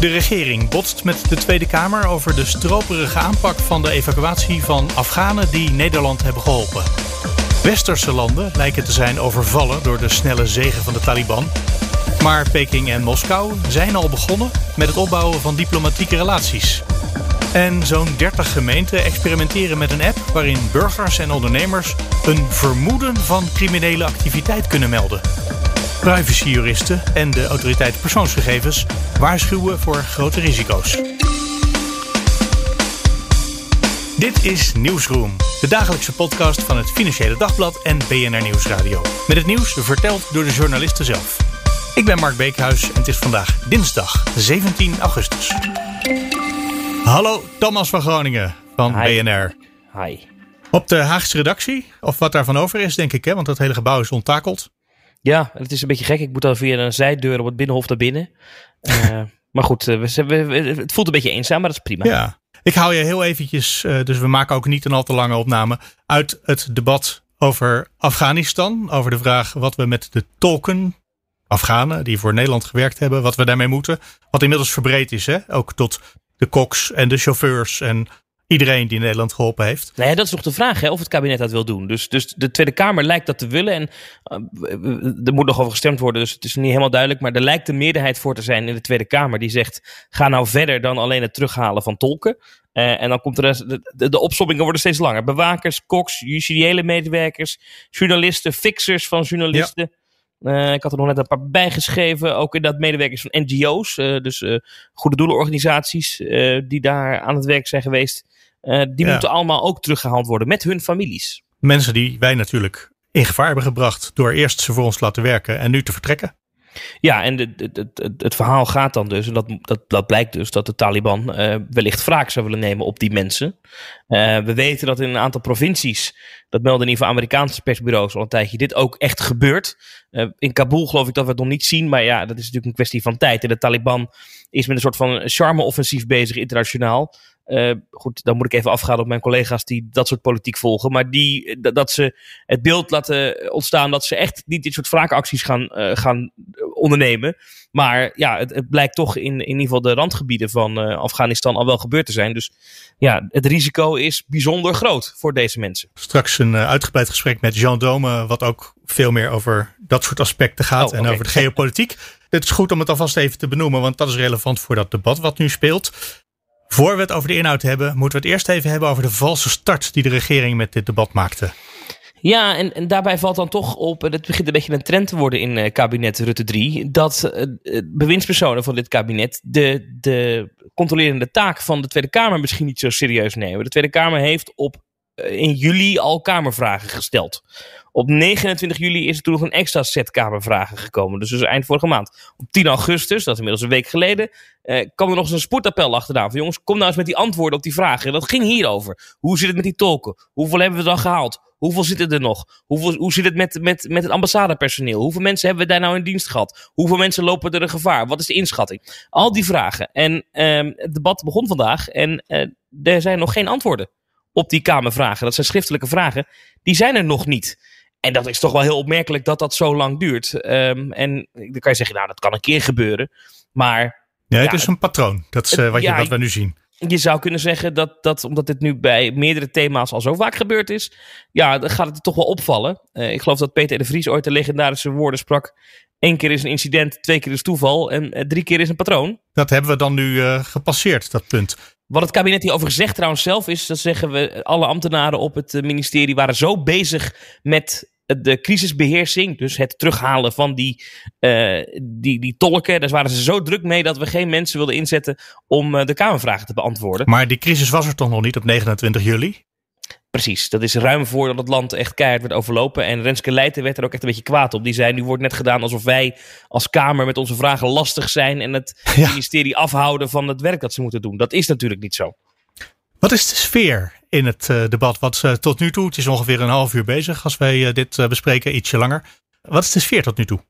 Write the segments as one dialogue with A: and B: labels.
A: De regering botst met de Tweede Kamer over de stroperige aanpak van de evacuatie van Afghanen die Nederland hebben geholpen. Westerse landen lijken te zijn overvallen door de snelle zegen van de Taliban. Maar Peking en Moskou zijn al begonnen met het opbouwen van diplomatieke relaties. En zo'n 30 gemeenten experimenteren met een app waarin burgers en ondernemers een vermoeden van criminele activiteit kunnen melden. Privacyjuristen en de autoriteit persoonsgegevens waarschuwen voor grote risico's. Dit is Nieuwsroom, de dagelijkse podcast van het Financiële Dagblad en BNR Nieuwsradio. Met het nieuws verteld door de journalisten zelf. Ik ben Mark Beekhuis en het is vandaag dinsdag 17 augustus. Hallo, Thomas van Groningen van
B: Hi.
A: BNR.
B: Hi.
A: Op de Haagse redactie, of wat daarvan over is, denk ik, hè? want dat hele gebouw is onttakeld.
B: Ja, het is een beetje gek. Ik moet dan via een zijdeur op het binnenhof naar binnen. Eh, maar goed, eh, we, we- het voelt een beetje eenzaam, maar dat is prima.
A: Ja. Ik hou je heel eventjes, eh, dus we maken ook niet een al te lange opname, uit het debat over Afghanistan. Over de vraag wat we met de tolken, Afghanen die voor Nederland gewerkt hebben, wat we daarmee moeten. Wat inmiddels verbreed is, hè? ook tot de koks en de chauffeurs en iedereen die Nederland geholpen heeft.
B: Nou ja, dat is nog de vraag hè, of het kabinet dat wil doen. Dus, dus de Tweede Kamer lijkt dat te willen. En eh, er moet nog over gestemd worden, dus het is niet helemaal duidelijk. Maar er lijkt een meerderheid voor te zijn in de Tweede Kamer die zegt: ga nou verder dan alleen het terughalen van tolken. Eh, en dan komt de, rest, de, de, de opsommingen worden steeds langer. Bewakers, koks, justitiële medewerkers, journalisten, fixers van journalisten. Eh, ik had er nog net een paar bijgeschreven. Ook inderdaad medewerkers van NGO's. dus goede doelenorganisaties die daar aan het werk zijn geweest. Eh, die
A: Ja.
B: moeten allemaal ook teruggehaald worden met hun families.
A: Mensen die wij natuurlijk in gevaar hebben gebracht door eerst ze voor ons te laten werken en nu te vertrekken.
B: Ja, en de, de, de- het- het verhaal gaat dan dus, en dat, dat, dat blijkt dus, dat de Taliban eh, wellicht wraak zou willen nemen op die mensen. Eh, we weten dat in een aantal provincies, dat melden in ieder geval Amerikaanse persbureaus al een tijdje, dit ook echt gebeurt. In Kabul geloof ik dat we het nog niet zien, maar ja, dat is natuurlijk een kwestie van tijd. En de Taliban is met een soort van charme-offensief bezig internationaal. Eh, goed, dan moet ik even afgaan op mijn collega's die dat soort politiek volgen. Maar die, dat, dat ze het beeld laten ontstaan dat ze echt niet dit soort wraakacties gaan, eh, gaan ondernemen. Maar ja, het, het blijkt toch in, in ieder geval de randgebieden van eh, Afghanistan al wel gebeurd te zijn. Dus ja, het risico is bijzonder groot voor deze mensen.
A: Straks een eh, uitgebreid gesprek met Jean Dome, wat ook veel meer over dat soort aspecten gaat
B: Oh,
A: en over de geopolitiek. Het is goed om het alvast even te benoemen, want dat is relevant voor dat debat wat nu speelt. Voor we het over de inhoud hebben, moeten we het eerst even hebben over de valse start die de regering met dit debat maakte.
B: Ja, en, daarbij valt dan toch op, en het begint een beetje een trend te worden in eh, kabinet Rutte 3, dat eh, eh, bewindspersonen van dit kabinet de, de controlerende taak van de Tweede Kamer misschien niet zo serieus nemen. De Tweede Kamer heeft op, in juli al Kamervragen gesteld. Op 29 juli is er toen nog een extra set Kamervragen gekomen. Dus, dus eind vorige maand. Op 10 augustus, dat is inmiddels een week geleden, eh, kwam er nog eens een spoedappel achteraan. Van jongens, kom nou eens met die antwoorden op die vragen. En dat ging hierover. Hoe zit het met die tolken? Hoeveel hebben we dan gehaald? Hoeveel zitten er nog? Hoeveel, hoe zit het met, met, met het ambassadepersoneel? Hoeveel mensen hebben we daar nou in dienst gehad? Hoeveel mensen lopen er een gevaar? Wat is de inschatting? Al die vragen. En ehm, het debat begon vandaag en eh, er zijn nog geen antwoorden op die Kamervragen. Dat zijn schriftelijke vragen. Die zijn er nog niet. En dat is toch wel heel opmerkelijk dat dat zo lang duurt. Ehm, en dan kan je zeggen, nou, dat kan een keer gebeuren. Maar
A: Ja, het
B: Ja,
A: is een patroon. Dat is eh, wat, je, wat we nu zien.
B: je zou kunnen zeggen dat, dat omdat dit nu bij meerdere thema's al zo vaak gebeurd is, ja, dan gaat het toch wel opvallen. Eh, ik geloof dat Peter de Vries ooit de legendarische woorden sprak. Eén keer is een incident, twee keer is toeval en eh, drie keer is een patroon.
A: Dat hebben we dan nu gepasseerd, dat punt.
B: Wat het kabinet hierover zegt trouwens zelf is, dat zeggen we, alle ambtenaren op het eh, ministerie waren zo bezig met de crisisbeheersing, dus het terughalen van die, eh, die, die tolken. Daar waren ze zo druk mee dat we geen mensen wilden inzetten om eh, de Kamervragen te beantwoorden.
A: Maar die crisis was er toch nog niet op 29 juli?
B: Precies, dat is ruim voordat het land echt keihard werd overlopen. En Renske Leijten werd er ook echt een beetje kwaad op. Die zei, nu wordt net gedaan alsof wij als Kamer met onze vragen lastig zijn... en het
A: Ja.
B: ministerie afhouden van het werk dat ze moeten doen. Dat is natuurlijk niet zo.
A: Wat is de sfeer in het uh, debat? Wat uh, tot nu toe, het is ongeveer een half uur bezig als wij uh, dit bespreken, ietsje langer. Wat is de sfeer tot nu toe?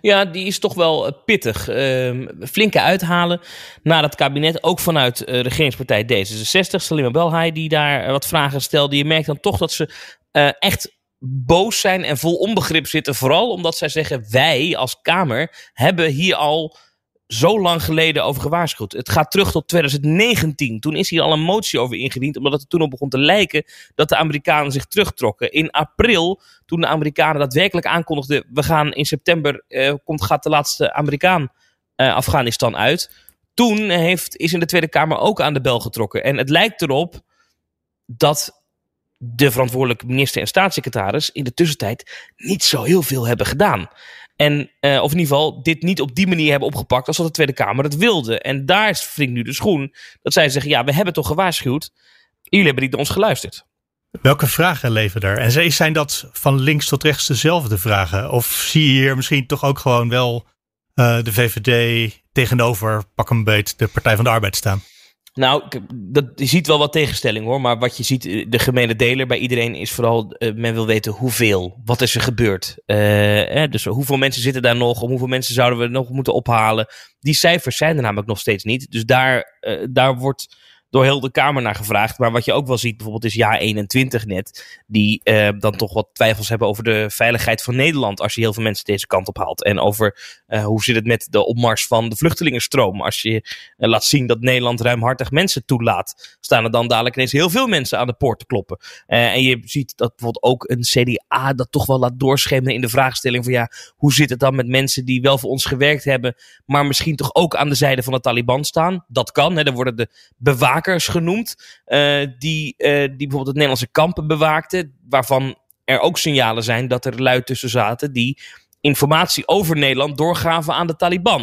B: Ja, die is toch wel pittig. Uh, flinke uithalen naar het kabinet, ook vanuit regeringspartij D66. Salima Belhaai die daar wat vragen stelde. Je merkt dan toch dat ze echt boos zijn en vol onbegrip zitten. Vooral omdat zij zeggen, wij als Kamer hebben hier al zo lang geleden over gewaarschuwd. Het gaat terug tot 2019. Toen is hier al een motie over ingediend, omdat het toen op begon te lijken dat de Amerikanen zich terugtrokken. In april, toen de Amerikanen daadwerkelijk aankondigden, we gaan in september, uh, komt, gaat de laatste Amerikaan uh, Afghanistan uit. Toen heeft, is in de Tweede Kamer ook aan de bel getrokken. En het lijkt erop dat de verantwoordelijke minister en staatssecretaris in de tussentijd niet zo heel veel hebben gedaan. En, uh, of in ieder geval, dit niet op die manier hebben opgepakt als dat de Tweede Kamer het wilde. En daar wringt nu de schoen. Dat zij zeggen, ja, we hebben toch gewaarschuwd. Jullie hebben niet naar ons geluisterd.
A: Welke vragen leven er? En zijn dat van links tot rechts dezelfde vragen? Of zie je hier misschien toch ook gewoon wel uh, de VVD tegenover, pak een beet, de Partij van de Arbeid staan?
B: Nou, dat, je ziet wel wat tegenstelling hoor. Maar wat je ziet, eh, de gemene deler bij iedereen is vooral, uh, men wil weten hoeveel. Wat is er gebeurd? Eh, dus hoeveel mensen zitten daar nog? Hoeveel mensen zouden we nog moeten ophalen? Die cijfers zijn er namelijk nog steeds niet. Dus daar, daar wordt door heel de Kamer naar gevraagd. Maar wat je ook wel ziet, bijvoorbeeld is jaar 21 net, die uh, dan toch wat twijfels hebben over de veiligheid van Nederland als je heel veel mensen deze kant op haalt. En over uh, hoe zit het met de opmars van de vluchtelingenstroom. Als je uh, laat zien dat Nederland ruimhartig mensen toelaat, staan er dan dadelijk ineens heel veel mensen aan de poort te kloppen. en je ziet dat bijvoorbeeld ook een CDA dat toch wel laat doorschemeren in de vraagstelling van ja, hoe zit het dan met mensen die wel voor ons gewerkt hebben, maar misschien toch ook aan de zijde van de Taliban staan. Dat kan, hè, dan worden de bewakers genoemd. Uh, die, uh, die bijvoorbeeld het Nederlandse kampen bewaakten. Waarvan er ook signalen zijn dat er lui tussen zaten die informatie over Nederland doorgaven aan de Taliban.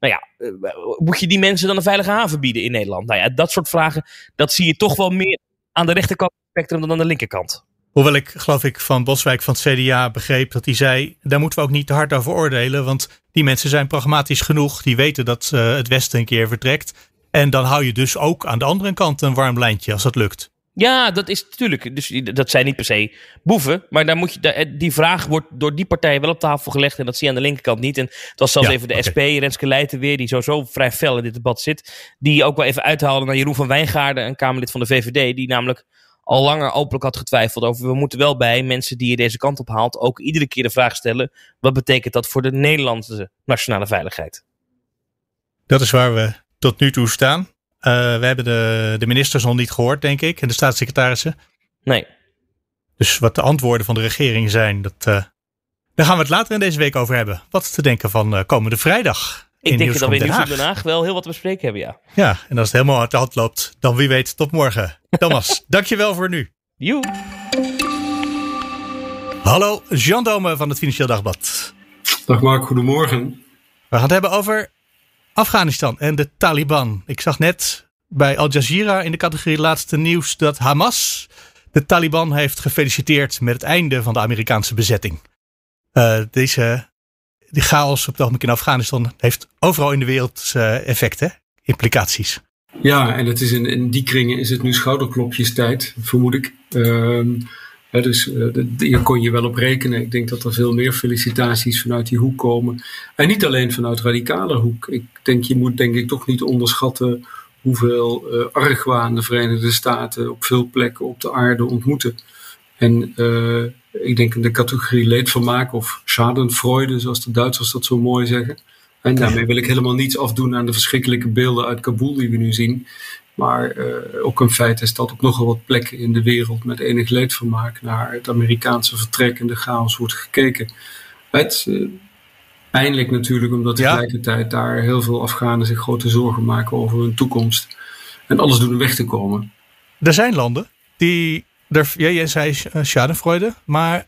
B: Nou ja, uh, moet je die mensen dan een veilige haven bieden in Nederland? Nou ja, dat soort vragen, dat zie je toch wel meer aan de rechterkant van het spectrum dan aan de linkerkant.
A: Hoewel ik, geloof ik, van Boswijk van het CDA begreep dat hij zei: daar moeten we ook niet te hard over oordelen. Want die mensen zijn pragmatisch genoeg. Die weten dat het Westen een keer vertrekt. En dan hou je dus ook aan de andere kant een warm lijntje als dat lukt.
B: Ja, dat is natuurlijk. Dus dat zijn niet per se boeven. Maar dan moet je, eh, die vraag wordt door die partijen wel op tafel gelegd. En dat zie je aan de linkerkant niet. En het was zelfs even de SP, Renske Leijten weer, die sowieso vrij fel in dit debat zit. Die ook wel even uithaalde naar Jeroen van Wijngaarden, een Kamerlid van de VVD. Die namelijk al langer openlijk had getwijfeld over. We moeten wel bij mensen die je deze kant op haalt. ook iedere keer de vraag stellen: wat betekent dat voor de Nederlandse nationale veiligheid?
A: Dat is waar we tot nu toe staan. Uh, we hebben de, de ministers nog niet gehoord, denk ik, en de staatssecretarissen.
B: Nee.
A: Dus wat de antwoorden van de regering zijn, dat, uh, daar gaan we het later in deze week over hebben. Wat te denken van uh, komende vrijdag.
B: Ik denk dat we in Nieuws Den Haag wel heel wat te bespreken hebben, ja.
A: Ja, en als het helemaal uit de hand loopt, dan wie weet tot morgen. Thomas, dankjewel voor nu.
B: Joe.
A: Hallo, Jean Dome van het Financieel Dagblad.
C: Dag Mark, goedemorgen.
A: We gaan het hebben over Afghanistan en de Taliban. Ik zag net bij Al Jazeera in de categorie laatste nieuws dat Hamas de Taliban heeft gefeliciteerd met het einde van de Amerikaanse bezetting. Uh, deze die chaos op het ogenblik in Afghanistan heeft overal in de wereld uh, effecten, implicaties.
C: Ja, en het is in, die kringen is het nu schouderklopjestijd, vermoed ik. Dus uh, hier kon je wel op rekenen. Ik denk dat er veel meer felicitaties vanuit die hoek komen. En niet alleen vanuit radicale hoek. Ik denk, je moet denk ik toch niet onderschatten hoeveel uh, argwaan de Verenigde Staten op veel plekken op de aarde ontmoeten. En uh, ik denk in de categorie leedvermaak of schadenfreude, zoals de Duitsers dat zo mooi zeggen. En daarmee wil ik helemaal niets afdoen aan de verschrikkelijke beelden uit Kabul die we nu zien. Maar uh, ook een feit is dat op nogal wat plekken in de wereld met enig leedvermaak naar het Amerikaanse vertrek en de chaos wordt gekeken. Het, uh, pijnlijk natuurlijk, omdat tegelijkertijd daar heel veel Afghanen zich grote zorgen maken over hun toekomst. En alles doen om weg te komen.
A: Er zijn landen die, er, ja, jij zei uh, schadenfreude, maar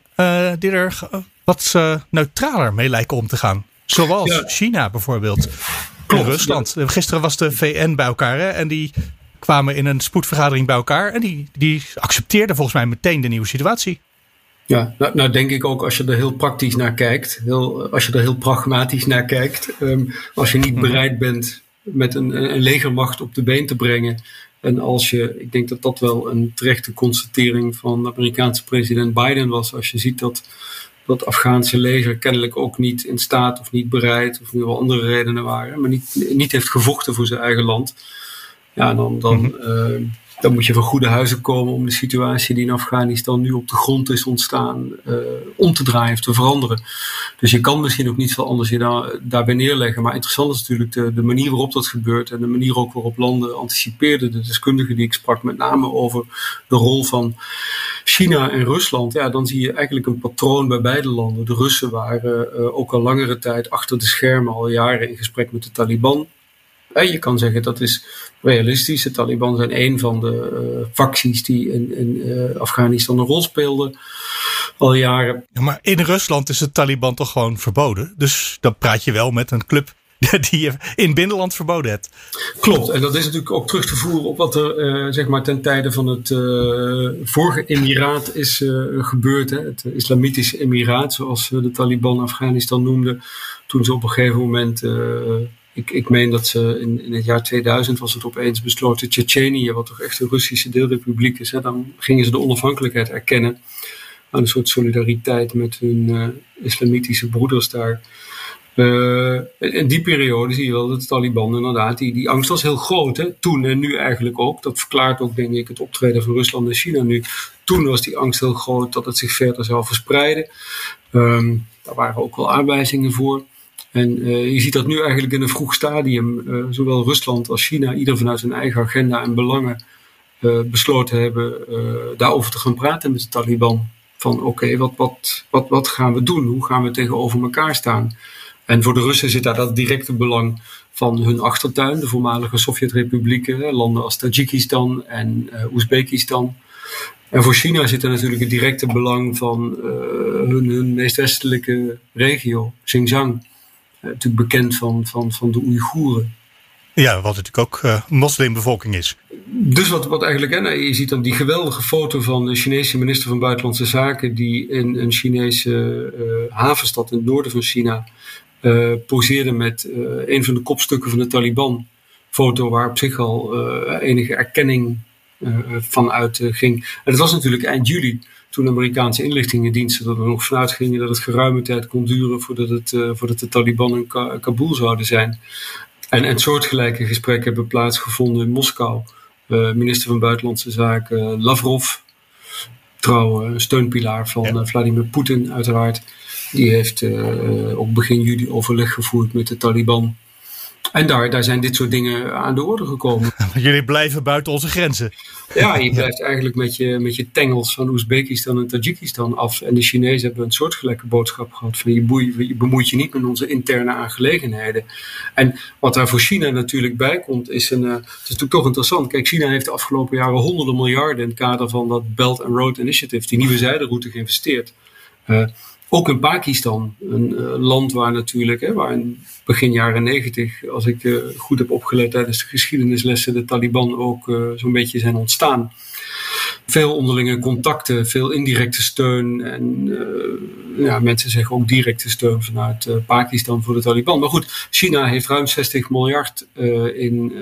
A: die er wat neutraler mee lijken om te gaan. Zoals ja. China bijvoorbeeld. Klopt, Rusland. Gisteren was de VN bij elkaar hè, en die kwamen in een spoedvergadering bij elkaar. En die, die accepteerden volgens mij meteen de nieuwe situatie.
C: Ja, nou, nou, denk ik ook als je er heel praktisch naar kijkt, heel, als je er heel pragmatisch naar kijkt, um, als je niet bereid bent met een, een legermacht op de been te brengen. En als je, ik denk dat dat wel een terechte constatering van de Amerikaanse president Biden was. Als je ziet dat dat Afghaanse leger kennelijk ook niet in staat of niet bereid, of nu wel andere redenen waren, maar niet, niet heeft gevochten voor zijn eigen land. Ja, dan, dan, mm dan moet je van goede huizen komen om de situatie die in Afghanistan nu op de grond is ontstaan uh, om te draaien of te veranderen. Dus je kan misschien ook niet veel anders je daar, daarbij neerleggen. Maar interessant is natuurlijk de, manier waarop dat gebeurt en de manier ook waarop landen anticipeerden. De deskundigen die ik sprak, met name over de rol van China en Rusland. Ja, dan zie je eigenlijk een patroon bij beide landen. De Russen waren uh, ook al langere tijd achter de schermen, al jaren in gesprek met de Taliban. En je kan zeggen dat is realistisch. De Taliban zijn een van de uh, facties die in, in uh, Afghanistan een rol speelden al jaren.
A: Ja, maar in Rusland is de Taliban toch gewoon verboden. Dus dan praat je wel met een club die je in binnenland verboden hebt.
C: Klopt, en dat is natuurlijk ook terug te voeren op wat er uh, zeg maar ten tijde van het uh, vorige emiraat is uh, gebeurd. Hè? Het Islamitische Emiraat, zoals de Taliban Afghanistan noemden. Toen ze op een gegeven moment ik, ik meen dat ze in, in het jaar 2000 was het opeens besloten Tsjetsjenië, wat toch echt een Russische deelrepubliek is. Hè, dan gingen ze de onafhankelijkheid erkennen aan een soort solidariteit met hun uh, islamitische broeders daar. Uh, in die periode zie je wel dat de Taliban inderdaad, die, die angst was heel groot. Toen en nu eigenlijk ook. Dat verklaart ook denk ik het optreden van Rusland en China nu. Toen was die angst heel groot dat het zich verder zou verspreiden. Um, daar waren ook wel aanwijzingen voor. En uh, je ziet dat nu eigenlijk in een vroeg stadium, uh, zowel Rusland als China, ieder vanuit zijn eigen agenda en belangen, uh, besloten hebben daarover te gaan praten met de Taliban. Van oké, wat, wat, wat, wat gaan we doen? Hoe gaan we tegenover elkaar staan? En voor de Russen zit daar dat directe belang van hun achtertuin, de voormalige Sovjet-republieken, landen als Tajikistan en Oezbekistan. En voor China zit er natuurlijk het directe belang van hun, hun meest westelijke regio, Xinjiang. Eh, natuurlijk bekend van, van, van de Oeigoeren.
A: Ja, wat natuurlijk ook uh, moslimbevolking is.
C: Dus wat, wat eigenlijk, hè, nou, je ziet dan die geweldige foto van de Chinese minister van Buitenlandse Zaken, die in een Chinese uh, havenstad in het noorden van China uh, poseerde met een van de kopstukken van de Taliban. Foto waar op zich al enige erkenning van uitging. en dat was natuurlijk eind juli toen de Amerikaanse inlichtingendiensten er nog vanuit gingen dat het geruime tijd kon duren voordat, het, uh, voordat de Taliban in Kabul zouden zijn. En, en soortgelijke gesprekken hebben plaatsgevonden in Moskou. Uh, minister van Buitenlandse Zaken Lavrov, trouw een steunpilaar van ja. Vladimir Poetin uiteraard. Die heeft op begin juli overleg gevoerd met de Taliban. En daar, daar zijn dit soort dingen aan de orde gekomen.
A: Jullie blijven buiten onze grenzen.
C: Ja, je blijft eigenlijk met je, met je tengels van Oezbekistan en Tajikistan af. En de Chinezen hebben een soortgelijke boodschap gehad van je, boei, je bemoeit je niet met onze interne aangelegenheden. En wat daar voor China natuurlijk bij komt, is een, uh, het is natuurlijk toch interessant. Kijk, China heeft de afgelopen jaren honderden miljarden in het kader van dat Belt and Road Initiative, die nieuwe zijderoute, geïnvesteerd. Uh, ook in Pakistan, een uh, land waar natuurlijk, hè, waar in begin jaren negentig, als ik uh, goed heb opgelet tijdens de geschiedenislessen, de Taliban ook uh, zo'n beetje zijn ontstaan. Veel onderlinge contacten, veel indirecte steun en ja, mensen zeggen ook directe steun vanuit Pakistan voor de Taliban. Maar goed, China heeft ruim 60 miljard in,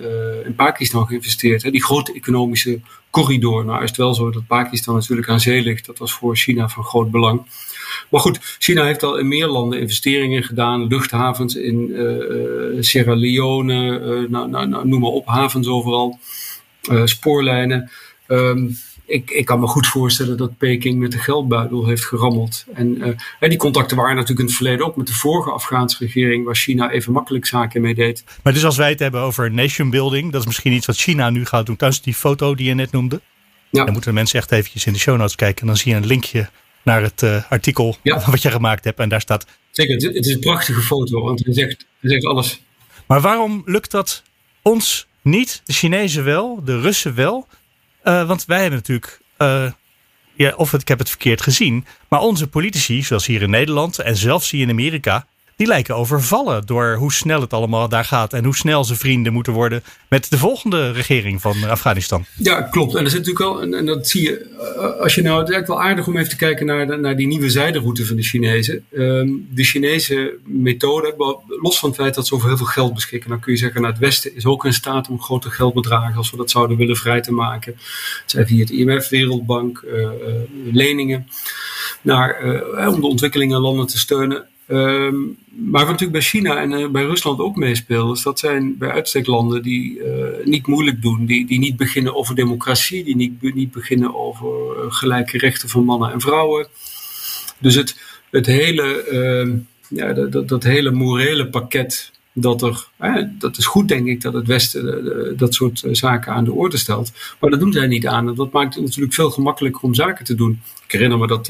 C: in Pakistan geïnvesteerd. Hè, die grote economische corridor. Nou is het wel zo dat Pakistan natuurlijk aan zee ligt. Dat was voor China van groot belang. Maar goed, China heeft al in meer landen investeringen gedaan. Luchthavens in uh, Sierra Leone, uh, nou, nou, nou, noem maar op, havens overal. Uh, spoorlijnen. Um, ik, ik, kan me goed voorstellen dat Peking met de geldbuidel heeft gerammeld. En uh, die contacten waren natuurlijk in het verleden ook met de vorige Afghaanse regering, waar China even makkelijk zaken mee deed.
A: Maar dus als wij het hebben over nation building, dat is misschien iets wat China nu gaat doen. Thuis die foto die je net noemde. Ja. Dan moeten de mensen echt eventjes in de show notes kijken. En dan zie je een linkje naar het uh, artikel ja. wat je gemaakt hebt. En daar staat.
C: Zeker, het, het is een prachtige foto, want hij zegt, hij zegt alles.
A: Maar waarom lukt dat ons niet, de Chinezen wel, de Russen wel? Uh, want wij hebben natuurlijk. Uh, ja, of het, ik heb het verkeerd gezien. Maar onze politici, zoals hier in Nederland en zelfs hier in Amerika. Die lijken overvallen door hoe snel het allemaal daar gaat en hoe snel ze vrienden moeten worden met de volgende regering van Afghanistan.
C: Ja, klopt. En er zit natuurlijk wel, en, dat zie je, eh, als je nou, het is eigenlijk wel aardig om even te kijken naar, naar die nieuwe zijderoute van de Chinezen. Ehm, de Chinese methode, los van het feit dat ze over heel veel geld beschikken, dan kun je zeggen, nou, het Westen is ook in staat om grote geldbedragen, als we dat zouden willen, vrij te maken. Zij via het IMF, Wereldbank, uh, leningen, naar, om de ontwikkelingen in landen te steunen. Ehm, maar wat natuurlijk bij China en uh, bij Rusland ook meespeelt, is dat zijn bij uitstek landen die uh, niet moeilijk doen, die, die niet beginnen over democratie, die niet, niet beginnen over uh, gelijke rechten van mannen en vrouwen. Dus het, het hele, ehm, ja, dat, dat, hele morele pakket dat er, dat is goed denk ik dat het Westen dat soort zaken aan de orde stelt. Maar dat doen zij niet aan. En dat maakt het natuurlijk veel gemakkelijker om zaken te doen. Ik herinner me dat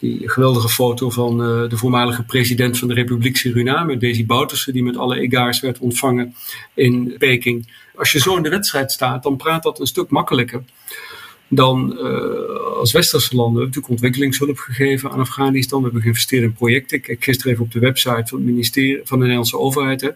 C: die geweldige foto van uh, de voormalige president van de Republiek Suriname, Desi Bouterse, die met alle egaars werd ontvangen in Peking. Als je zo in de wedstrijd staat, dan praat dat een stuk makkelijker dan uh, als westerse landen. We hebben natuurlijk ontwikkelingshulp gegeven aan Afghanistan. We hebben geïnvesteerd in projecten. Ik kijk gisteren even op de website van het ministerie van de Nederlandse overheid. Hè.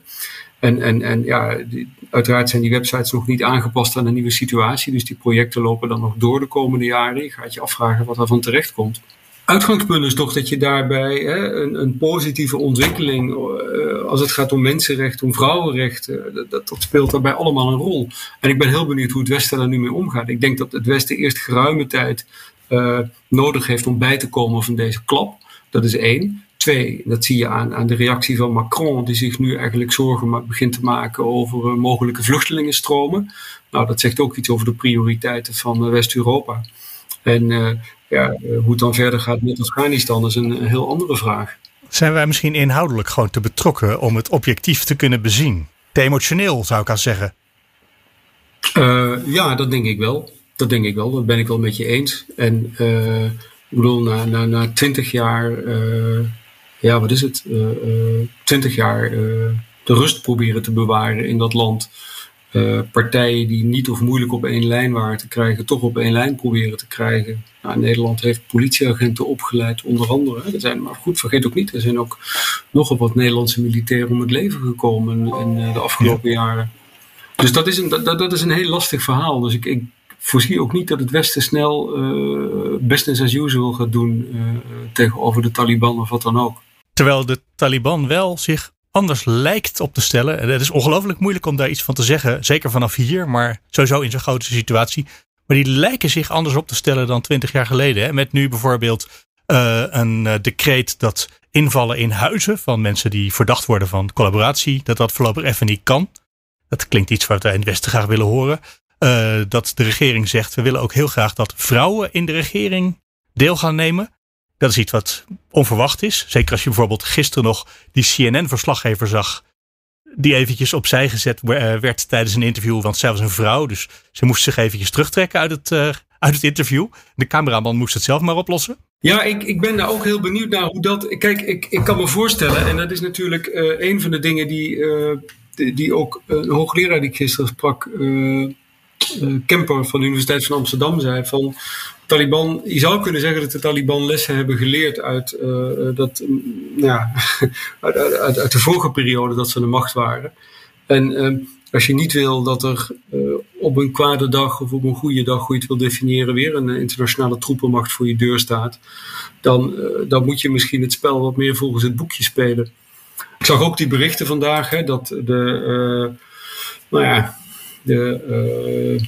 C: En, en, en ja, die, uiteraard zijn die websites nog niet aangepast aan de nieuwe situatie. Dus die projecten lopen dan nog door de komende jaren. Je gaat je afvragen wat er van terecht komt uitgangspunt is toch dat je daarbij hè, een, een, positieve ontwikkeling, uh, als het gaat om mensenrechten, om vrouwenrechten, dat, dat, speelt daarbij allemaal een rol. En ik ben heel benieuwd hoe het Westen daar nu mee omgaat. Ik denk dat het Westen eerst geruime tijd uh, nodig heeft om bij te komen van deze klap. Dat is één. Twee, dat zie je aan, aan de reactie van Macron, die zich nu eigenlijk zorgen begint te maken over uh, mogelijke vluchtelingenstromen. Nou, dat zegt ook iets over de prioriteiten van West-Europa. En ja, eh, hoe het dan verder gaat met Afghanistan is een, heel andere vraag.
A: Zijn wij misschien inhoudelijk gewoon te betrokken om het objectief te kunnen bezien? Te emotioneel zou ik al zeggen.
C: Uh, ja, dat denk ik wel. Dat denk ik wel. Dat ben ik wel met je eens. En uh, ik bedoel, na, na, na 20 jaar, uh, ja, wat is het? 20 jaar de rust proberen te bewaren in dat land. Uh, partijen die niet of moeilijk op één lijn waren te krijgen, toch op één lijn proberen te krijgen. Nou, Nederland heeft politieagenten opgeleid, onder andere. Er zijn, maar goed, vergeet ook niet, er zijn ook nogal wat Nederlandse militairen om het leven gekomen in uh, de afgelopen jaren. Dus dat is, een, dat, dat is een heel lastig verhaal. Dus ik, ik voorzie ook niet dat het Westen snel uh, business as usual gaat doen tegenover de Taliban of wat dan ook.
A: Terwijl de Taliban wel zich anders lijkt op te stellen. En het is ongelooflijk moeilijk om daar iets van te zeggen. Zeker vanaf hier, maar sowieso in zo'n grote situatie. Maar die lijken zich anders op te stellen dan twintig jaar geleden. Hè? Met nu bijvoorbeeld uh, een uh, decreet dat invallen in huizen van mensen die verdacht worden van collaboratie, dat dat voorlopig even niet kan. Dat klinkt iets wat wij in het Westen graag willen horen. Uh, dat de regering zegt, we willen ook heel graag dat vrouwen in de regering deel gaan nemen. Dat is iets wat onverwacht is. Zeker als je bijvoorbeeld gisteren nog die CNN-verslaggever zag. Die eventjes opzij gezet eh, werd tijdens een interview. Want zij was een vrouw. Dus ze moest zich eventjes terugtrekken uit het, uh, uit het interview. De cameraman moest het zelf maar oplossen.
C: Ja, ik, ik ben daar ook heel benieuwd naar hoe dat. Kijk, ik, ik kan me voorstellen. En dat is natuurlijk uh, een van de dingen die, die, die, ook een hoogleraar die ik gisteren sprak. Kemper van de Universiteit van Amsterdam zei. Van Taliban, je zou kunnen zeggen dat de Taliban lessen hebben geleerd uit, uh, dat, mm, ja, uit, de vorige periode dat ze de macht waren. En uh, als je niet wil dat er op een kwade dag of op een goede dag, hoe je het wil definiëren, weer een internationale troepenmacht voor je deur staat, dan, dan moet je misschien het spel wat meer volgens het boekje spelen. Ik zag ook die berichten vandaag hè, dat de, nou ja, de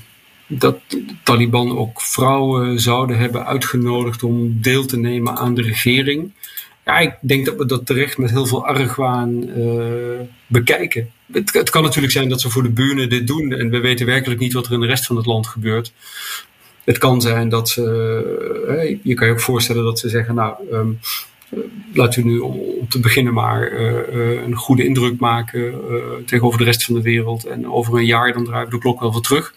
C: dat de Taliban ook vrouwen zouden hebben uitgenodigd om deel te nemen aan de regering. Ja, ik denk dat we dat terecht met heel veel argwaan uh, bekijken. Het, het, kan natuurlijk zijn dat ze voor de buren dit doen en we weten werkelijk niet wat er in de rest van het land gebeurt. Het kan zijn dat ze, uh, je kan je ook voorstellen dat ze zeggen, nou, um, laten we nu om, te beginnen maar uh, een goede indruk maken tegenover de rest van de wereld. En over een jaar dan draaien we de klok wel weer terug.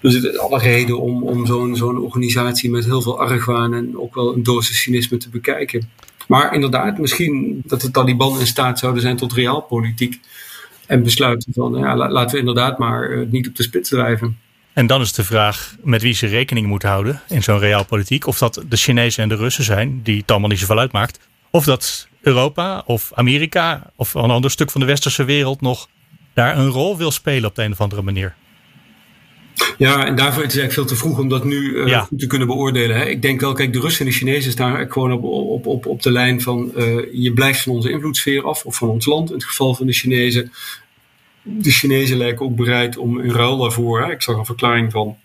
C: Dus het alle reden om, om zo'n organisatie met heel veel argwaan en ook wel een dosis cynisme te bekijken. Maar inderdaad, misschien dat de Taliban in staat zouden zijn tot realpolitiek. En besluiten van, ja, laten we inderdaad maar niet op de spits drijven.
A: En dan is de vraag met wie ze rekening moeten houden in zo'n realpolitiek. Of dat de Chinezen en de Russen zijn, die het allemaal niet zoveel uitmaakt. Of dat Europa of Amerika of een ander stuk van de westerse wereld nog daar een rol wil spelen op de een of andere manier.
C: Ja, en daarvoor is het eigenlijk veel te vroeg om dat nu uh, goed te kunnen beoordelen. Hè. Ik denk wel, kijk, de Russen en de Chinezen staan gewoon op, op, op, op de lijn van uh, je blijft van onze invloedssfeer af, of van ons land. In het geval van de Chinezen. De Chinezen lijken ook bereid om in ruil daarvoor. Hè. Ik zag een verklaring van,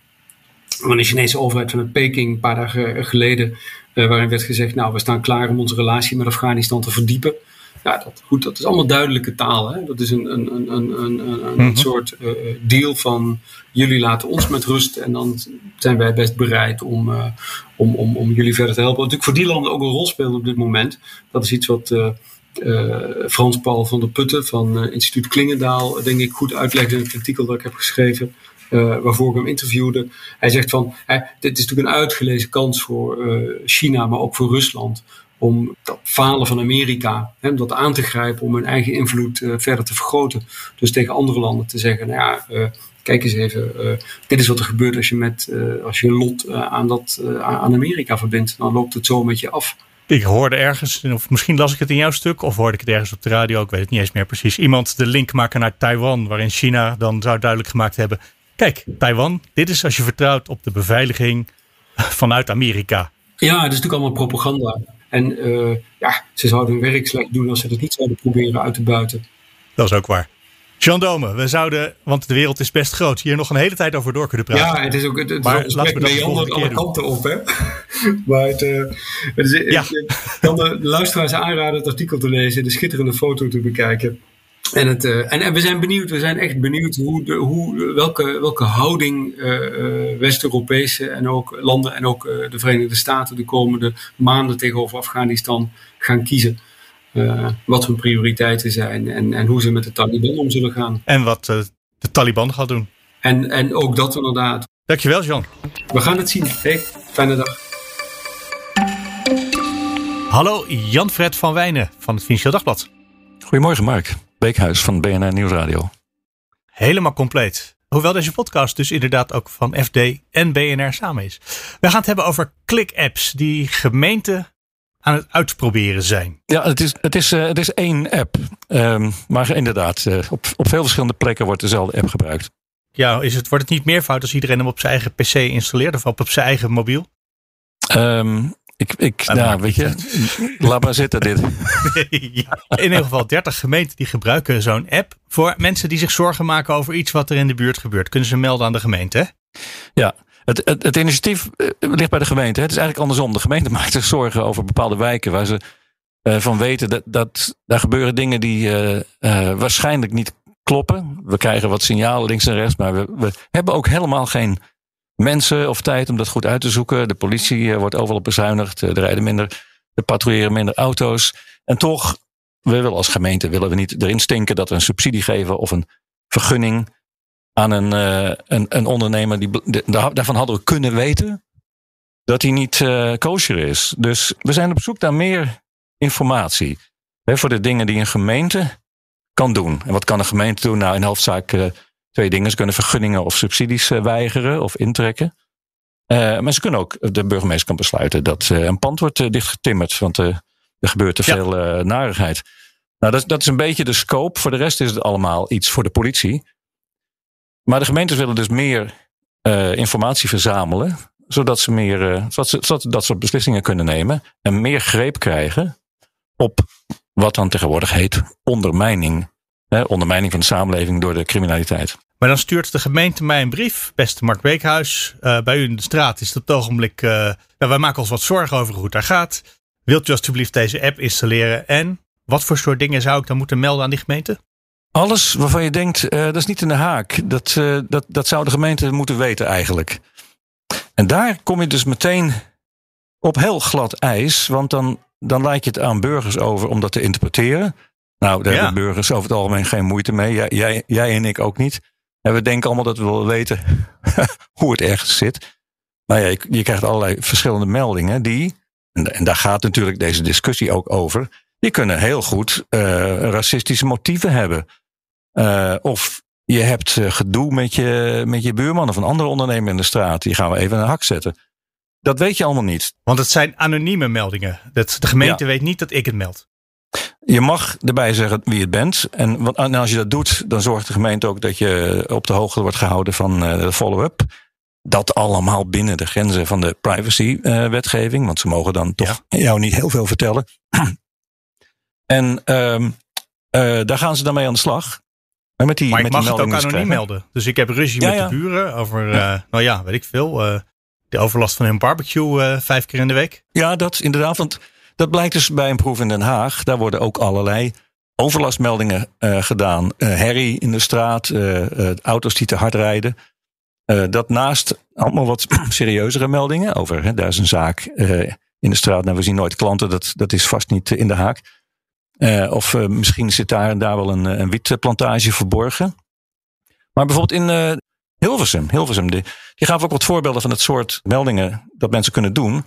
C: van de Chinese overheid vanuit Peking een paar dagen geleden. Uh, waarin werd gezegd, nou, we staan klaar om onze relatie met Afghanistan te verdiepen. Ja, dat, goed, dat is allemaal duidelijke taal. Hè? Dat is een, een, een, een, een, een mm soort uh, deal van jullie laten ons met rust en dan zijn wij best bereid om, uh, om, om, om jullie verder te helpen. Wat natuurlijk voor die landen ook een rol speelt op dit moment. Dat is iets wat Frans Paul van der Putten van Instituut Klingendaal, denk ik, goed uitlegde in het artikel dat ik heb geschreven. Uh, waarvoor ik hem interviewde. Hij zegt van, dit is natuurlijk een uitgelezen kans voor China, maar ook voor Rusland om dat falen van Amerika, hè, om dat aan te grijpen, om hun eigen invloed verder te vergroten. Dus tegen andere landen te zeggen, nou ja, kijk eens even, dit is wat er gebeurt als je, met, als je lot aan, dat, aan Amerika verbindt. Dan loopt het zo met je af.
A: Ik hoorde ergens, of misschien las ik het in jouw stuk, of hoorde ik het ergens op de radio, ik weet het niet eens meer precies. Iemand de link maken naar Taiwan, waarin China dan zou duidelijk gemaakt hebben. Kijk, Taiwan, dit is als je vertrouwt op de beveiliging vanuit Amerika.
C: Ja, het is natuurlijk allemaal propaganda. En uh, ja, ze zouden hun werk slecht doen als ze dat niet zouden proberen uit te buiten.
A: Dat is ook waar. Jean Dome, we zouden, want de wereld is best groot, hier nog een hele tijd over door kunnen praten.
C: Ja, het is ook het, het maar is laten we dat alle kanten op. Hè? maar het, uh, het is, ja. ik kan de luisteraars aanraden het artikel te lezen, de schitterende foto te bekijken. En, het, uh, en, en, we zijn benieuwd, we zijn echt benieuwd hoe de, hoe, welke, welke houding uh, West-Europese en ook landen en ook de Verenigde Staten de komende maanden tegenover Afghanistan gaan kiezen. Wat hun prioriteiten zijn en, en hoe ze met de Taliban om zullen gaan.
A: En wat de Taliban gaat doen.
C: En, en ook dat inderdaad.
A: Dankjewel, Jan.
C: We gaan het zien. Hey, fijne dag.
A: Hallo, Jan-Fred van Wijnen van het Financieel Dagblad.
D: Goedemorgen, Mark. Beekhuis van BNR Nieuwsradio.
A: Helemaal compleet. Hoewel deze podcast dus inderdaad ook van FD en BNR samen is. We gaan het hebben over klik-apps die gemeenten aan het uitproberen zijn.
D: Ja, het is, het is, uh, het is één app. Um, maar inderdaad, uh, op, op veel verschillende plekken wordt dezelfde app gebruikt.
A: Ja, is het, wordt het niet meer fout als iedereen hem op zijn eigen PC installeert of op, op zijn eigen mobiel?
D: Um, ik, ik nou, weet je, laat maar zitten dit.
A: ja, in ieder geval 30 gemeenten die gebruiken zo'n app voor mensen die zich zorgen maken over iets wat er in de buurt gebeurt. Kunnen ze melden aan de gemeente?
D: Ja, het, het, initiatief eh, ligt bij de gemeente. Het is eigenlijk andersom. De gemeente maakt zich zorgen over bepaalde wijken waar ze uh, van weten dat, dat daar gebeuren dingen die uh, waarschijnlijk niet kloppen. We krijgen wat signalen links en rechts, maar we, we hebben ook helemaal geen mensen of tijd om dat goed uit te zoeken. De politie eh, wordt overal bezuinigd. Er rijden minder, er patrouilleren minder auto's. En toch, we willen als gemeente willen we niet erin stinken dat we een subsidie geven of een vergunning aan een, uh, een, een, ondernemer. Die, daarvan hadden we kunnen weten dat hij niet uh, kosher is. Dus we zijn op zoek naar meer informatie. Hè, voor de dingen die een gemeente kan doen. En wat kan een gemeente doen? Nou, in hoofdzaak uh, twee dingen. Ze kunnen vergunningen of subsidies eh, weigeren of intrekken. Uh, maar ze kunnen ook, de burgemeester kan besluiten dat een pand wordt dichtgetimmerd. Want er gebeurt te veel narigheid. Nou, dat, dat is een beetje de scope. Voor de rest is het allemaal iets voor de politie. Maar de gemeentes willen dus meer informatie verzamelen. Zodat ze meer, zodat ze, zodat dat soort beslissingen kunnen nemen. En meer greep krijgen op wat dan tegenwoordig heet ondermijning. ondermijning van de samenleving door de criminaliteit.
A: Maar dan stuurt de gemeente mij een brief. Beste Mark Beekhuis, uh, bij u in de straat is het ogenblik. Nou, wij maken ons wat zorgen over hoe het daar gaat. Wilt u alstublieft deze app installeren? En wat voor soort dingen zou ik dan moeten melden aan die gemeente?
D: Alles waarvan je denkt, uh, dat is niet in de haak. Dat, dat, dat zou de gemeente moeten weten eigenlijk. En daar kom je dus meteen op heel glad ijs. Want dan, dan laat je het aan burgers over om dat te interpreteren. Nou, daar ja. hebben burgers over het algemeen geen moeite mee. Jij, jij, jij en ik ook niet. En we denken allemaal dat we willen weten hoe het ergens zit. Maar ja, je, je, krijgt allerlei verschillende meldingen die, en, en, daar gaat natuurlijk deze discussie ook over, die kunnen heel goed uh, racistische motieven hebben. Uh, of je hebt uh, gedoe met je, met je buurman of een andere ondernemer in de straat. Die gaan we even een hak zetten. Dat weet je allemaal niet.
A: Want het zijn anonieme meldingen. Dat de gemeente ja. weet niet dat ik het meld.
D: Je mag erbij zeggen wie het bent. En, en als je dat doet, dan zorgt de gemeente ook dat je op de hoogte wordt gehouden van de follow-up. Dat allemaal binnen de grenzen van de privacy-wetgeving. want ze mogen dan toch jou niet heel veel vertellen. en uh, daar gaan ze dan mee aan de slag.
A: Maar, met die, maar ik mag het ook anoniem melden. Dus ik heb ruzie met de buren over, uh, nou ja, weet ik veel. Uh, de overlast van hun barbecue uh, vijf keer in de week.
D: Ja, dat inderdaad. Want dat blijkt dus bij een proef in Den Haag. Daar worden ook allerlei overlastmeldingen gedaan. herrie in de straat, auto's die te hard rijden. dat naast allemaal wat serieuzere meldingen over. Hè, daar is een zaak in de straat. Nou, we zien nooit klanten. Dat, dat is vast niet in de haak. Uh, of uh, misschien zit daar en daar wel een, een wietplantage verborgen. Maar bijvoorbeeld in uh, Hilversum, Hilversum die, die gaven ook wat voorbeelden van het soort meldingen dat mensen kunnen doen.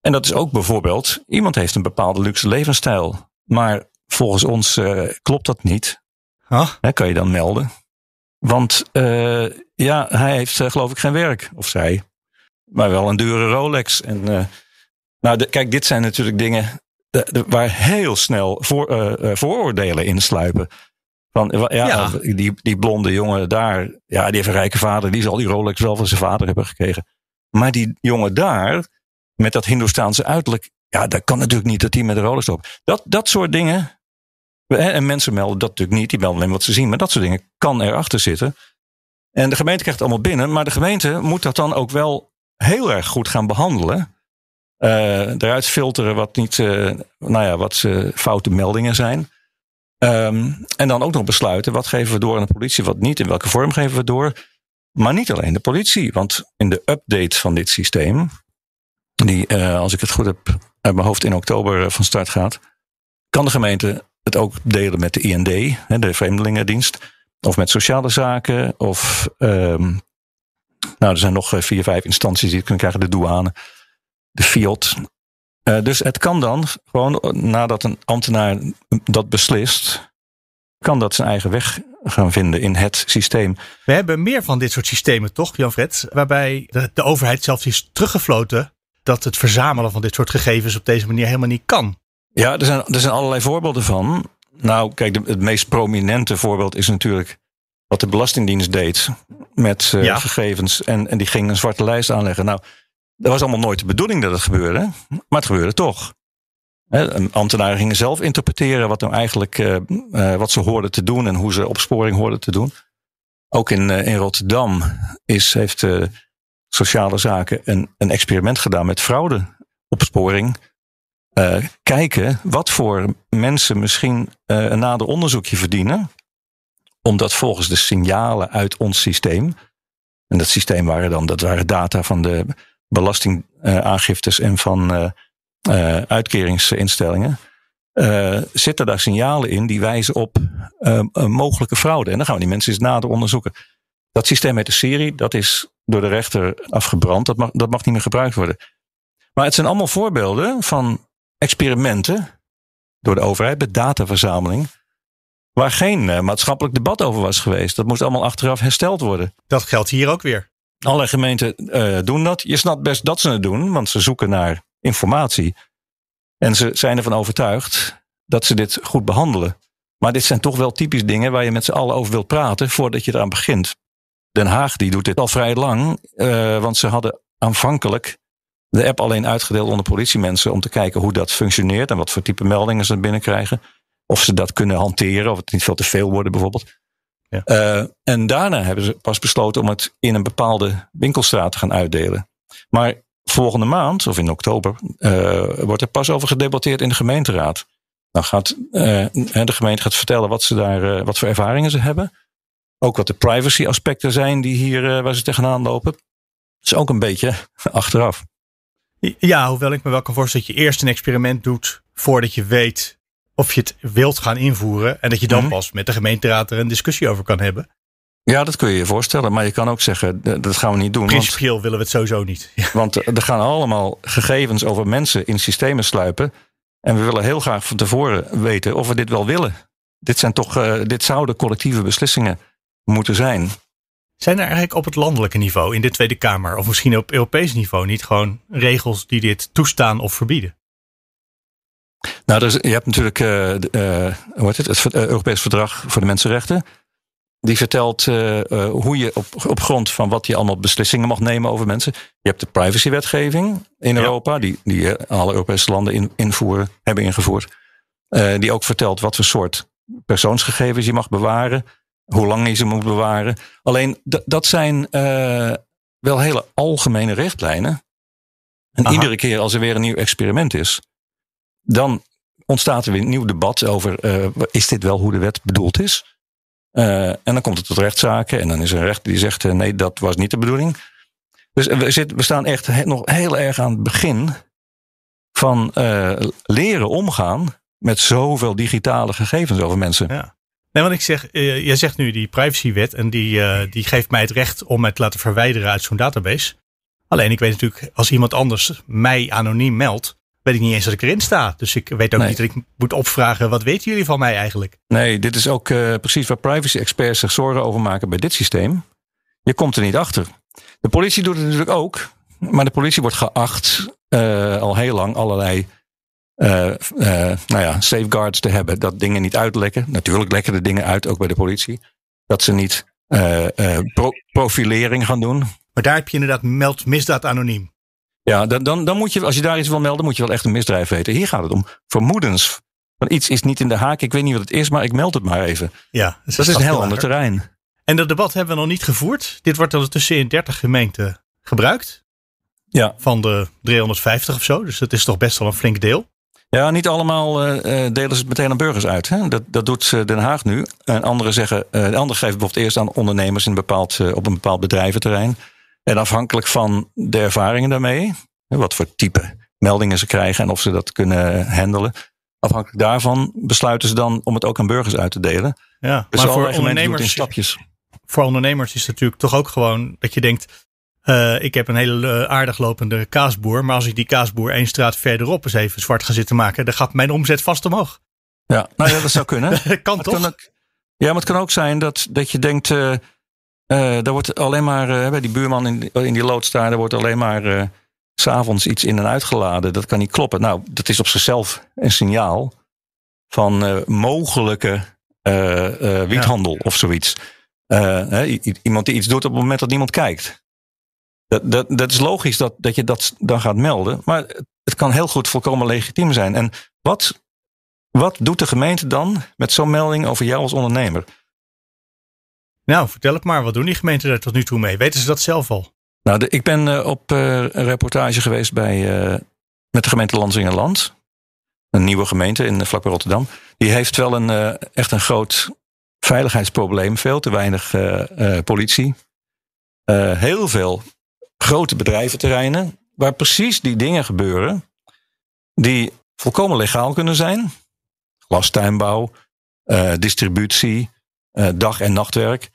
D: En dat is ook bijvoorbeeld, iemand heeft een bepaalde luxe levensstijl. Maar volgens ons klopt dat niet. Huh? Hè, kan je dan melden. Want ja, hij heeft geloof ik geen werk, of zij. Maar wel een dure Rolex. En nou, de, kijk, dit zijn natuurlijk dingen waar heel snel voor, uh, vooroordelen in sluipen. Van, ja, Die, die blonde jongen daar, ja, die heeft een rijke vader, die zal die Rolex wel van zijn vader hebben gekregen. Maar die jongen daar, met dat Hindoestaanse uiterlijk, ja, dat kan natuurlijk niet dat die met de Rolex op. Dat, dat soort dingen, en mensen melden dat natuurlijk niet, die melden alleen wat ze zien, maar dat soort dingen kan erachter zitten. En de gemeente krijgt het allemaal binnen, maar de gemeente moet dat dan ook wel heel erg goed gaan behandelen. Uh, eruit filteren wat niet, uh, nou ja, wat uh, foute meldingen zijn. Um, en dan ook nog besluiten wat geven we door aan de politie, wat niet, in welke vorm geven we door. Maar niet alleen de politie, want in de update van dit systeem, die als ik het goed heb uit mijn hoofd in oktober van start gaat, kan de gemeente het ook delen met de IND, de Vreemdelingendienst, of met sociale zaken, of um, nou, er zijn nog vier, vijf instanties die het kunnen krijgen, de douane de fiat. Uh, dus het kan dan gewoon nadat een ambtenaar dat beslist, kan dat zijn eigen weg gaan vinden in het systeem.
A: We hebben meer van dit soort systemen, toch, Jan-Fred? Waarbij de, de, overheid zelfs is teruggefloten dat het verzamelen van dit soort gegevens op deze manier helemaal niet kan.
D: Ja, er zijn, er zijn allerlei voorbeelden van. Nou, kijk, de, het meest prominente voorbeeld is natuurlijk wat de Belastingdienst deed met uh, gegevens. En, en die ging een zwarte lijst aanleggen. Nou, dat was allemaal nooit de bedoeling dat het gebeurde, maar het gebeurde toch. Ambtenaren gingen zelf interpreteren wat nou eigenlijk uh, uh, wat ze hoorden te doen en hoe ze opsporing hoorden te doen. Ook in, uh, in Rotterdam is, heeft sociale zaken een, een experiment gedaan met fraudeopsporing. kijken wat voor mensen misschien een nader onderzoekje verdienen. Omdat volgens de signalen uit ons systeem. En dat systeem waren dan, dat waren data van de belastingaangiftes en van uh, uh, uitkeringsinstellingen. Uh, zitten daar signalen in die wijzen op mogelijke fraude. En dan gaan we die mensen eens nader onderzoeken. Dat systeem heet de serie, dat is door de rechter afgebrand. Dat mag, dat mag niet meer gebruikt worden. Maar het zijn allemaal voorbeelden van experimenten door de overheid met dataverzameling. Waar geen maatschappelijk debat over was geweest. Dat moest allemaal achteraf hersteld worden.
A: Dat geldt hier ook weer.
D: Alle gemeenten uh, doen dat. Je snapt best dat ze het doen, want ze zoeken naar informatie. En ze zijn ervan overtuigd dat ze dit goed behandelen. Maar dit zijn toch wel typisch dingen waar je met z'n allen over wilt praten voordat je eraan begint. Den Haag die doet dit al vrij lang, uh, want ze hadden aanvankelijk de app alleen uitgedeeld onder politiemensen om te kijken hoe dat functioneert en wat voor type meldingen ze binnenkrijgen. Of ze dat kunnen hanteren, of het niet veel te veel worden bijvoorbeeld. Ja. Uh, en daarna hebben ze pas besloten om het in een bepaalde winkelstraat te gaan uitdelen. Maar volgende maand, of in oktober, uh, wordt er pas over gedebatteerd in de gemeenteraad. Dan gaat uh, de gemeente gaat vertellen wat, ze daar, wat voor ervaringen ze hebben. Ook wat de privacy aspecten zijn die hier, waar ze tegenaan lopen. Dat is ook een beetje achteraf.
A: Ja, hoewel ik me wel kan voorstellen dat je eerst een experiment doet voordat je weet of je het wilt gaan invoeren en dat je dan mhm. pas met de gemeenteraad er een discussie over kan hebben.
D: Ja, dat kun je je voorstellen. Maar je kan ook zeggen, dat gaan we niet doen.
A: Principieel willen we het sowieso niet.
D: Want er gaan allemaal gegevens over mensen in systemen sluipen. En we willen heel graag van tevoren weten of we dit wel willen. Dit, zijn toch, uh, dit zouden collectieve beslissingen moeten zijn.
A: Zijn er eigenlijk op het landelijke niveau, in de Tweede Kamer, of misschien op Europees niveau, niet gewoon regels die dit toestaan of verbieden?
D: Nou, dus, je hebt natuurlijk uh, hoe heet het, het Europees Verdrag voor de Mensenrechten. Die vertelt hoe je op, op grond van wat je allemaal beslissingen mag nemen over mensen. Je hebt de privacywetgeving in Europa, die, die alle Europese landen in, invoeren, hebben ingevoerd. die ook vertelt wat voor soort persoonsgegevens je mag bewaren hoe lang je ze moet bewaren. Alleen dat zijn uh, wel hele algemene richtlijnen. En iedere keer als er weer een nieuw experiment is, dan ontstaat er weer een nieuw debat over: uh, is dit wel hoe de wet bedoeld is? Uh, en dan komt het tot rechtszaken en dan is er een rechter die zegt: nee, dat was niet de bedoeling. Dus we, zitten, we staan echt nog heel erg aan het begin van leren omgaan met zoveel digitale gegevens over mensen.
A: Ja. Nee, want ik zeg, jij zegt nu die privacywet en die, die geeft mij het recht om mij te laten verwijderen uit zo'n database. Alleen ik weet natuurlijk, als iemand anders mij anoniem meldt, weet ik niet eens dat ik erin sta. Dus ik weet ook niet dat ik moet opvragen, wat weten jullie van mij eigenlijk?
D: Nee, dit is ook uh, precies waar privacy experts zich zorgen over maken bij dit systeem. Je komt er niet achter. De politie doet het natuurlijk ook, maar de politie wordt geacht al heel lang allerlei uh, uh, nou ja, safeguards te hebben. Dat dingen niet uitlekken. Natuurlijk lekken de dingen uit, ook bij de politie. Dat ze niet pro profilering gaan doen.
A: Maar daar heb je inderdaad meld misdaad anoniem.
D: Ja, dan, dan, dan moet je, als je daar iets wil melden, moet je wel echt een misdrijf weten. Hier gaat het om vermoedens. Van iets is niet in de haak, ik weet niet wat het is, maar ik meld het maar even.
A: Ja,
D: dus dat is een heel ander terrein.
A: En dat debat hebben we nog niet gevoerd. Dit wordt ondertussen in 30 gemeenten gebruikt.
D: Ja.
A: Van de 350 of zo. Dus dat is toch best wel een flink deel.
D: Ja, niet allemaal uh, delen ze het meteen aan burgers uit. Hè? Dat, dat doet Den Haag nu. En anderen zeggen, uh, de anderen geven bijvoorbeeld eerst aan ondernemers in een bepaald, uh, op een bepaald bedrijventerrein. En afhankelijk van de ervaringen daarmee, wat voor type meldingen ze krijgen en of ze dat kunnen handelen. Afhankelijk daarvan besluiten ze dan om het ook aan burgers uit te delen.
A: Ja, dus maar voor ondernemers, stapjes. voor ondernemers is het natuurlijk toch ook gewoon dat je denkt, uh, ik heb een hele uh, aardig lopende kaasboer. Maar als ik die kaasboer één straat verderop eens even zwart ga zitten maken, dan gaat mijn omzet vast omhoog.
D: Ja, nou ja, dat zou kunnen.
A: kan toch? Kan ook,
D: ja, maar het kan ook zijn dat, dat je denkt, uh, daar wordt alleen maar, bij die buurman in, in die loodstraat, daar wordt alleen maar s s'avonds iets in en uitgeladen. Dat kan niet kloppen. Nou, dat is op zichzelf een signaal van mogelijke wiethandel ja. of zoiets. iemand die iets doet op het moment dat niemand kijkt. Dat, dat, dat is logisch dat, dat je dat dan gaat melden. Maar het kan heel goed volkomen legitiem zijn. En wat, wat doet de gemeente dan met zo'n melding over jou als ondernemer?
A: Nou, vertel het maar. Wat doen die gemeenten daar tot nu toe mee? Weten ze dat zelf al?
D: Nou, ik ben uh, op een reportage geweest bij, uh, met de gemeente Lansingerland. Een nieuwe gemeente in vlakbij Rotterdam. Die heeft wel een, echt een groot veiligheidsprobleem. Veel te weinig politie. heel veel grote bedrijventerreinen, waar precies die dingen gebeuren, die volkomen legaal kunnen zijn. Glastuinbouw, distributie, dag- en nachtwerk.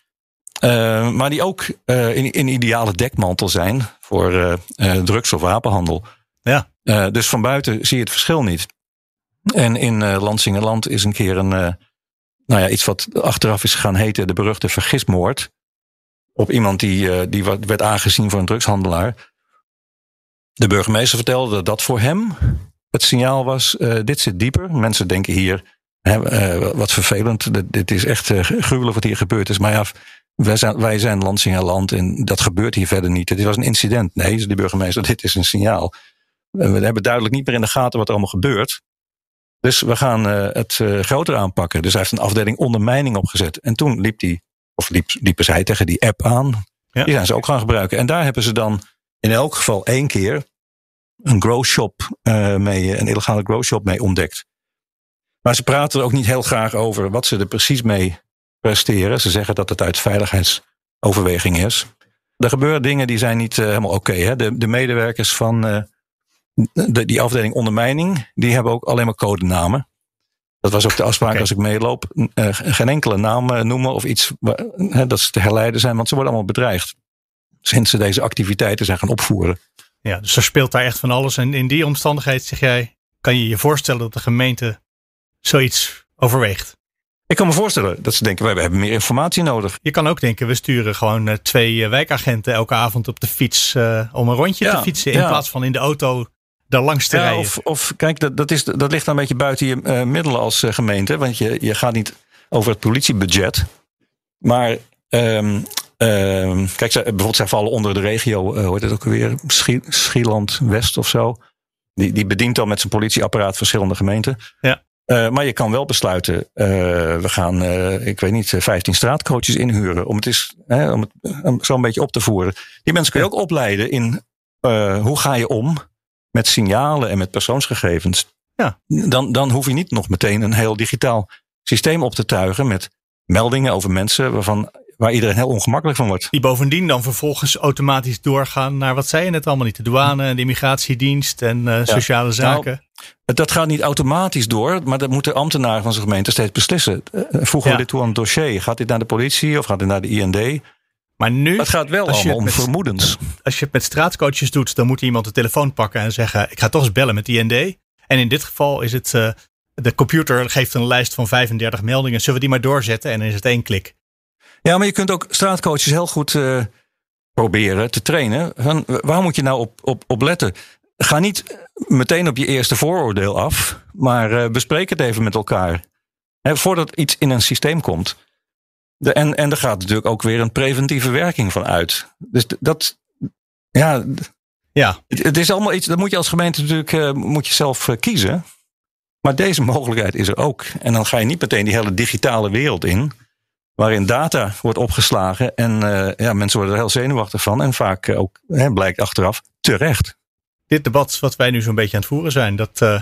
D: Uh, maar die ook in, in ideale dekmantel zijn voor drugs- of wapenhandel.
A: Ja.
D: dus van buiten zie je het verschil niet. En in Lansingerland is een keer een, nou ja, iets wat achteraf is gaan heten de beruchte vergismoord op iemand die, uh, die werd aangezien voor een drugshandelaar. De burgemeester vertelde dat dat voor hem het signaal was: uh, dit zit dieper. Mensen denken hier, hè, uh, wat vervelend, dit, dit is echt gruwelijk wat hier gebeurd is. Maar ja, wij zijn, wij zijn Lansingerland en dat gebeurt hier verder niet. Dit was een incident. Nee, zei de burgemeester, dit is een signaal. We hebben duidelijk niet meer in de gaten wat er allemaal gebeurt. Dus we gaan het groter aanpakken. Dus hij heeft een afdeling ondermijning opgezet. En toen liep hij of liep, liepen zij tegen die app aan. Ja. Die zijn ze ook gaan gebruiken. En daar hebben ze dan in elk geval één keer een grow shop uh, mee, een illegale grow shop mee ontdekt. Maar ze praten er ook niet heel graag over wat ze er precies mee presteren. Ze zeggen dat het uit veiligheidsoverweging is. Er gebeuren dingen die zijn niet uh, helemaal oké. Okay, de, de medewerkers van uh, de, die afdeling ondermijning, die hebben ook alleen maar codenamen. Dat was ook de afspraak als ik meeloop. Uh, geen enkele naam noemen of iets dat ze te herleiden zijn, want ze worden allemaal bedreigd. Sinds ze deze activiteiten zijn gaan opvoeren.
A: Ja, dus er speelt daar echt van alles. En in die omstandigheid zeg jij, kan je je voorstellen dat de gemeente zoiets overweegt?
D: Ik kan me voorstellen dat ze denken, wij hebben meer informatie nodig.
A: Je kan ook denken, we sturen gewoon twee wijkagenten elke avond op de fiets om een rondje ja, te fietsen. In ja. plaats van in de auto daar langs te
D: Ja,
A: rijden.
D: of, of kijk, dat, dat, is, dat ligt dan een beetje buiten je eh, middelen als eh, gemeente. Want je, je gaat niet over het politiebudget. Maar ehm, ehm, kijk, zij, bijvoorbeeld zij vallen onder de regio, eh hoe heet het ook alweer? Schie- Schieland West of zo. Die, die bedient dan met zijn politieapparaat verschillende gemeenten.
A: Ja.
D: Eh, maar je kan wel besluiten, eh, we gaan, eh, ik weet niet, eh, 15 straatcoaches inhuren. Om het, eens, hè, om het zo een beetje op te voeren. Die mensen kun je ook opleiden in hoe ga je om met signalen en met persoonsgegevens.
A: Ja.
D: Dan, dan hoef je niet nog meteen een heel digitaal systeem op te tuigen met meldingen over mensen waarvan, waar iedereen heel ongemakkelijk van wordt.
A: Die bovendien dan vervolgens automatisch doorgaan naar wat zei je net allemaal niet. De douane en de immigratiedienst en eh, sociale zaken.
D: Dat gaat niet automatisch door, maar dat moeten ambtenaren van zijn gemeente steeds beslissen. Eh, Voegen
A: Ja.
D: we dit toe aan het dossier? Gaat dit naar de politie of gaat dit naar de IND?
A: maar nu,
D: Het gaat wel allemaal om
A: met-
D: vermoedens.
A: als je het met straatcoaches doet, dan moet iemand de telefoon pakken en zeggen: Ik ga toch eens bellen met IND. En in dit geval is het. eh, de computer geeft een lijst van 35 meldingen. Zullen we die maar doorzetten? En dan is het één klik.
D: Ja, maar je kunt ook straatcoaches heel goed eh, proberen te trainen. Van, waar moet je nou op, op, op letten? Ga niet meteen op je eerste vooroordeel af, maar eh, bespreek het even met elkaar. Voordat iets in een systeem komt. De, en, en er gaat natuurlijk ook weer een preventieve werking van uit. Dus dat, ja,
A: Ja,
D: het, het is allemaal iets, dat moet je als gemeente natuurlijk eh, moet je zelf kiezen. Maar deze mogelijkheid is er ook. En dan ga je niet meteen die hele digitale wereld in. Waarin data wordt opgeslagen. En eh, ja, mensen worden er heel zenuwachtig van. En vaak eh, ook, hè, blijkt achteraf, terecht.
A: dit debat wat wij nu zo'n beetje aan het voeren zijn, dat, eh,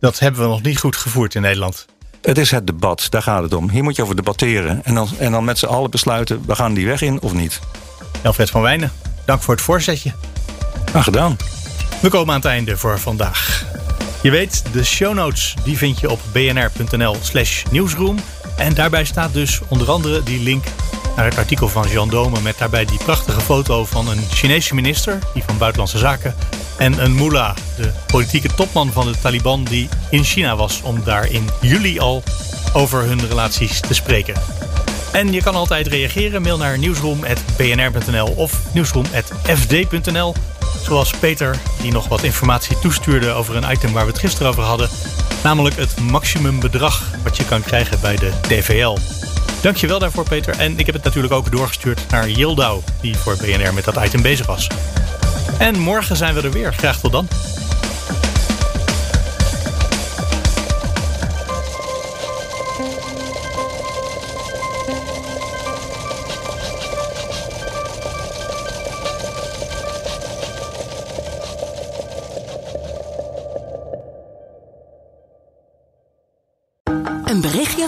A: dat hebben we nog niet goed gevoerd in Nederland.
D: Het is het debat, daar gaat het om. Hier moet je over debatteren. En dan, en dan met z'n allen besluiten, we gaan die weg in of niet.
A: Alfred van Wijnen, dank voor het voorzetje.
D: Nou, gedaan.
A: We komen aan het einde voor vandaag. Je weet, de show notes die vind je op bnr.nl slash nieuwsroom. En daarbij staat dus onder andere die link naar het artikel van Jean Dome... met daarbij die prachtige foto van een Chinese minister, die van Buitenlandse Zaken... en een mullah, de politieke topman van de Taliban... die in China was om daar in juli al over hun relaties te spreken. En je kan altijd reageren. Mail naar nieuwsroom.bnr.nl of nieuwsroom.fd.nl. Zoals Peter, die nog wat informatie toestuurde over een item waar we het gisteren over hadden. Namelijk het maximumbedrag wat je kan krijgen bij de DVL. Dankjewel daarvoor Peter. En ik heb het natuurlijk ook doorgestuurd naar Yildau, die voor BNR met dat item bezig was. En morgen zijn we er weer. Graag tot dan.